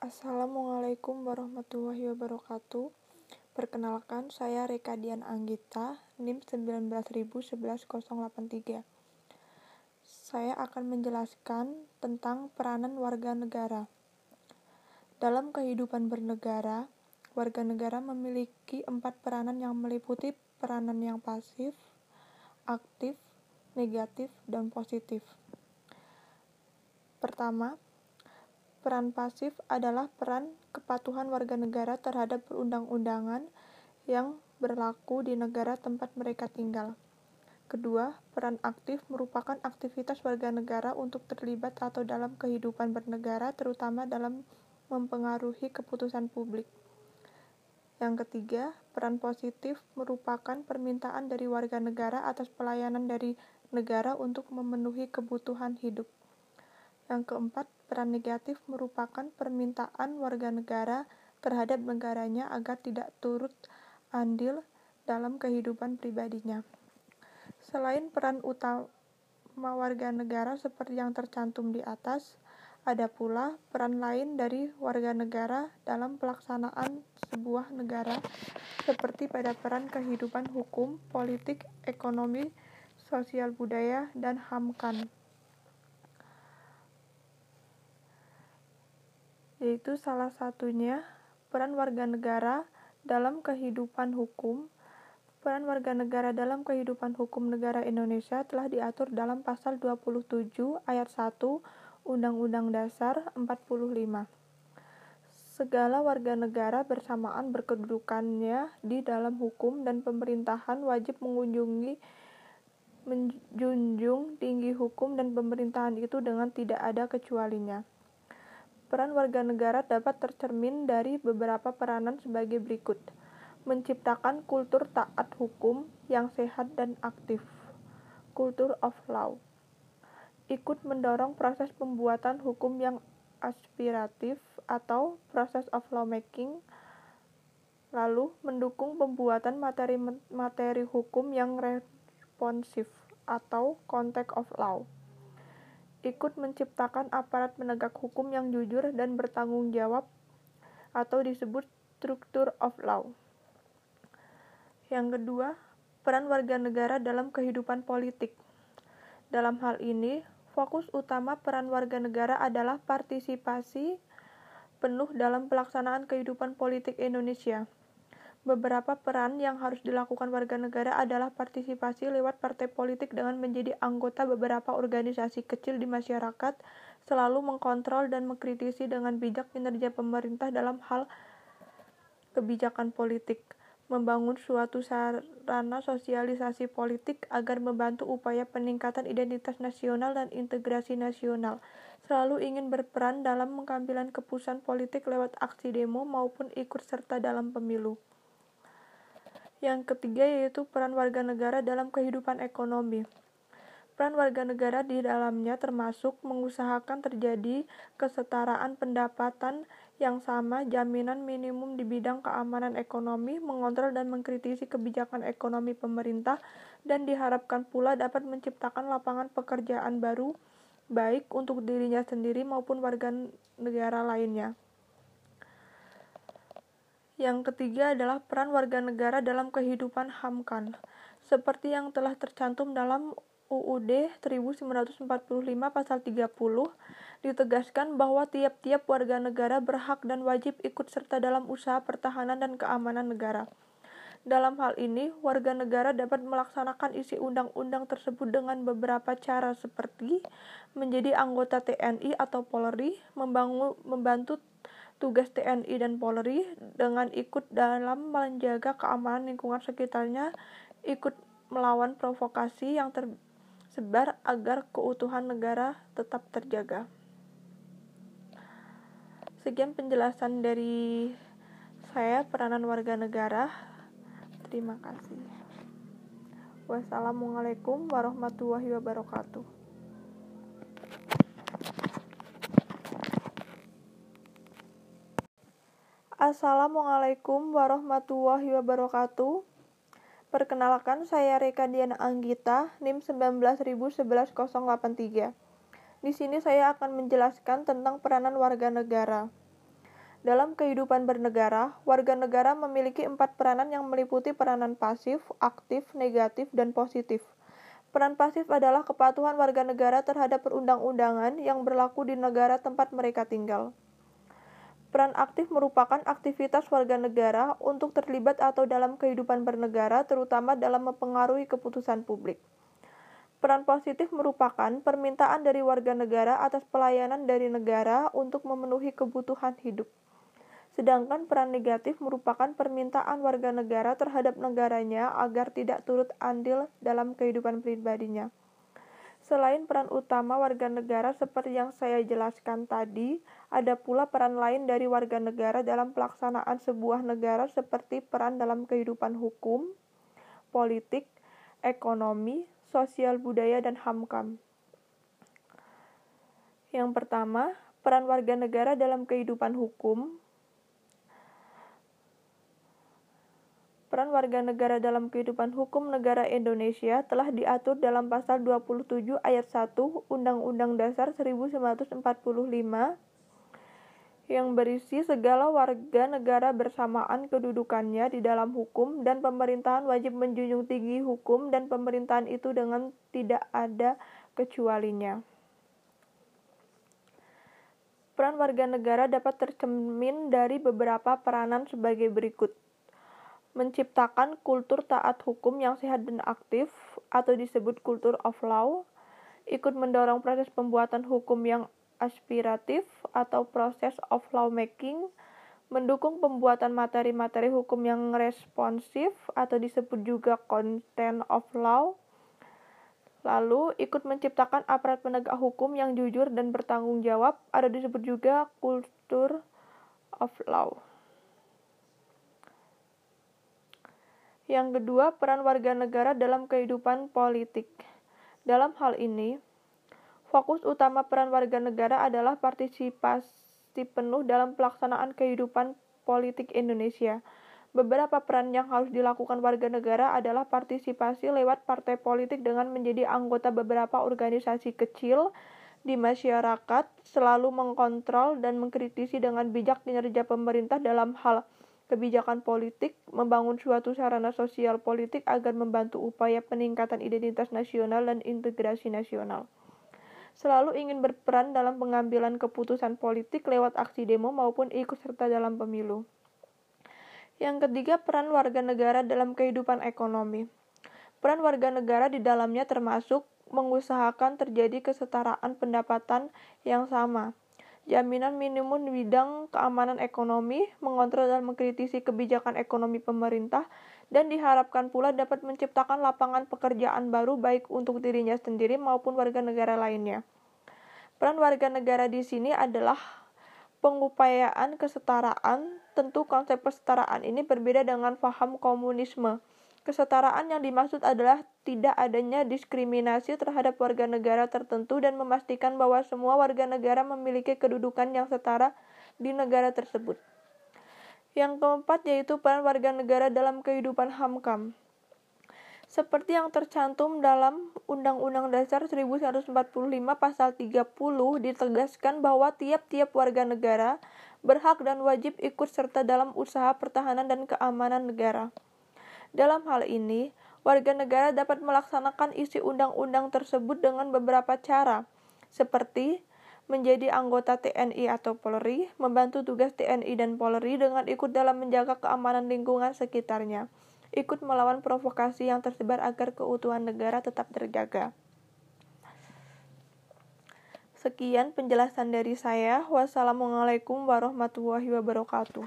Assalamualaikum warahmatullahi wabarakatuh. Perkenalkan, saya Reka Dian Anggita, NIM 1911083. Saya akan menjelaskan tentang peranan warga negara. Dalam kehidupan bernegara, warga negara memiliki empat peranan yang meliputi peranan yang pasif, aktif, negatif, dan positif. Pertama, Peran pasif adalah peran kepatuhan warga negara terhadap perundang-undangan yang berlaku di negara tempat mereka tinggal. Kedua, peran aktif merupakan aktivitas warga negara untuk terlibat atau dalam kehidupan bernegara, terutama dalam mempengaruhi keputusan publik. Yang ketiga, peran positif merupakan permintaan dari warga negara atas pelayanan dari negara untuk memenuhi kebutuhan hidup. Yang keempat, peran negatif merupakan permintaan warga negara terhadap negaranya agar tidak turut andil dalam kehidupan pribadinya. Selain peran utama warga negara seperti yang tercantum di atas, ada pula peran lain dari warga negara dalam pelaksanaan sebuah negara, seperti pada peran kehidupan hukum, politik, ekonomi, sosial budaya, dan hamkan. Yaitu salah satunya peran warga negara dalam kehidupan hukum. Peran warga negara dalam kehidupan hukum negara Indonesia telah diatur dalam pasal 27 ayat 1 Undang-Undang Dasar 45. Segala warga negara bersamaan berkedudukannya di dalam hukum dan pemerintahan wajib mengunjungi menjunjung tinggi hukum dan pemerintahan itu dengan tidak ada kecualinya. Peran warga negara dapat tercermin dari beberapa peranan sebagai berikut: menciptakan kultur taat hukum yang sehat dan aktif, kultur of law, ikut mendorong proses pembuatan hukum yang aspiratif atau proses of lawmaking, lalu mendukung pembuatan materi-materi hukum yang responsif atau context of law ikut menciptakan aparat penegak hukum yang jujur dan bertanggung jawab atau disebut struktur of law. Yang kedua, peran warga negara dalam kehidupan politik. Dalam hal ini, fokus utama peran warga negara adalah partisipasi penuh dalam pelaksanaan kehidupan politik Indonesia. Beberapa peran yang harus dilakukan warga negara adalah partisipasi lewat partai politik dengan menjadi anggota beberapa organisasi kecil di masyarakat, selalu mengkontrol dan mengkritisi dengan bijak kinerja pemerintah dalam hal kebijakan politik, membangun suatu sarana sosialisasi politik agar membantu upaya peningkatan identitas nasional dan integrasi nasional, selalu ingin berperan dalam mengambilan keputusan politik lewat aksi demo maupun ikut serta dalam pemilu. Yang ketiga yaitu peran warga negara dalam kehidupan ekonomi. Peran warga negara di dalamnya termasuk mengusahakan terjadi kesetaraan pendapatan yang sama, jaminan minimum di bidang keamanan ekonomi, mengontrol dan mengkritisi kebijakan ekonomi pemerintah, dan diharapkan pula dapat menciptakan lapangan pekerjaan baru baik untuk dirinya sendiri maupun warga negara lainnya. Yang ketiga adalah peran warga negara dalam kehidupan Hamkan. Seperti yang telah tercantum dalam UUD 1945 pasal 30 ditegaskan bahwa tiap-tiap warga negara berhak dan wajib ikut serta dalam usaha pertahanan dan keamanan negara. Dalam hal ini, warga negara dapat melaksanakan isi undang-undang tersebut dengan beberapa cara seperti menjadi anggota TNI atau Polri, membangun, membantu tugas TNI dan Polri dengan ikut dalam menjaga keamanan lingkungan sekitarnya, ikut melawan provokasi yang tersebar agar keutuhan negara tetap terjaga. Sekian penjelasan dari saya peranan warga negara. Terima kasih. Wassalamualaikum warahmatullahi wabarakatuh. Assalamualaikum warahmatullahi wabarakatuh. Perkenalkan saya Reka Diana Anggita, NIM 1911083. Di sini saya akan menjelaskan tentang peranan warga negara. Dalam kehidupan bernegara, warga negara memiliki empat peranan yang meliputi peranan pasif, aktif, negatif, dan positif. Peran pasif adalah kepatuhan warga negara terhadap perundang-undangan yang berlaku di negara tempat mereka tinggal. Peran aktif merupakan aktivitas warga negara untuk terlibat atau dalam kehidupan bernegara, terutama dalam mempengaruhi keputusan publik. Peran positif merupakan permintaan dari warga negara atas pelayanan dari negara untuk memenuhi kebutuhan hidup. Sedangkan peran negatif merupakan permintaan warga negara terhadap negaranya agar tidak turut andil dalam kehidupan pribadinya. Selain peran utama warga negara seperti yang saya jelaskan tadi, ada pula peran lain dari warga negara dalam pelaksanaan sebuah negara seperti peran dalam kehidupan hukum, politik, ekonomi, sosial budaya, dan HAMKAM. Yang pertama, peran warga negara dalam kehidupan hukum. Peran warga negara dalam kehidupan hukum negara Indonesia telah diatur dalam pasal 27 ayat 1 Undang-Undang Dasar 1945 yang berisi segala warga negara bersamaan kedudukannya di dalam hukum dan pemerintahan wajib menjunjung tinggi hukum dan pemerintahan itu dengan tidak ada kecualinya. Peran warga negara dapat tercermin dari beberapa peranan sebagai berikut. Menciptakan kultur taat hukum yang sehat dan aktif atau disebut kultur of law, ikut mendorong proses pembuatan hukum yang aspiratif atau proses of lawmaking, mendukung pembuatan materi-materi hukum yang responsif atau disebut juga content of law, lalu ikut menciptakan aparat penegak hukum yang jujur dan bertanggung jawab atau disebut juga kultur of law. Yang kedua, peran warga negara dalam kehidupan politik. Dalam hal ini, Fokus utama peran warga negara adalah partisipasi penuh dalam pelaksanaan kehidupan politik Indonesia. Beberapa peran yang harus dilakukan warga negara adalah partisipasi lewat partai politik dengan menjadi anggota beberapa organisasi kecil di masyarakat, selalu mengkontrol dan mengkritisi dengan bijak kinerja pemerintah dalam hal kebijakan politik, membangun suatu sarana sosial politik agar membantu upaya peningkatan identitas nasional dan integrasi nasional selalu ingin berperan dalam pengambilan keputusan politik lewat aksi demo maupun ikut serta dalam pemilu. Yang ketiga, peran warga negara dalam kehidupan ekonomi. Peran warga negara di dalamnya termasuk mengusahakan terjadi kesetaraan pendapatan yang sama, jaminan minimum bidang keamanan ekonomi, mengontrol dan mengkritisi kebijakan ekonomi pemerintah, dan diharapkan pula dapat menciptakan lapangan pekerjaan baru baik untuk dirinya sendiri maupun warga negara lainnya. Peran warga negara di sini adalah pengupayaan kesetaraan. Tentu konsep kesetaraan ini berbeda dengan paham komunisme. Kesetaraan yang dimaksud adalah tidak adanya diskriminasi terhadap warga negara tertentu dan memastikan bahwa semua warga negara memiliki kedudukan yang setara di negara tersebut. Yang keempat yaitu peran warga negara dalam kehidupan HAMKAM. Seperti yang tercantum dalam Undang-Undang Dasar 1945 pasal 30 ditegaskan bahwa tiap-tiap warga negara berhak dan wajib ikut serta dalam usaha pertahanan dan keamanan negara. Dalam hal ini, warga negara dapat melaksanakan isi undang-undang tersebut dengan beberapa cara, seperti menjadi anggota TNI atau Polri, membantu tugas TNI dan Polri dengan ikut dalam menjaga keamanan lingkungan sekitarnya, ikut melawan provokasi yang tersebar agar keutuhan negara tetap terjaga. Sekian penjelasan dari saya. Wassalamualaikum warahmatullahi wabarakatuh.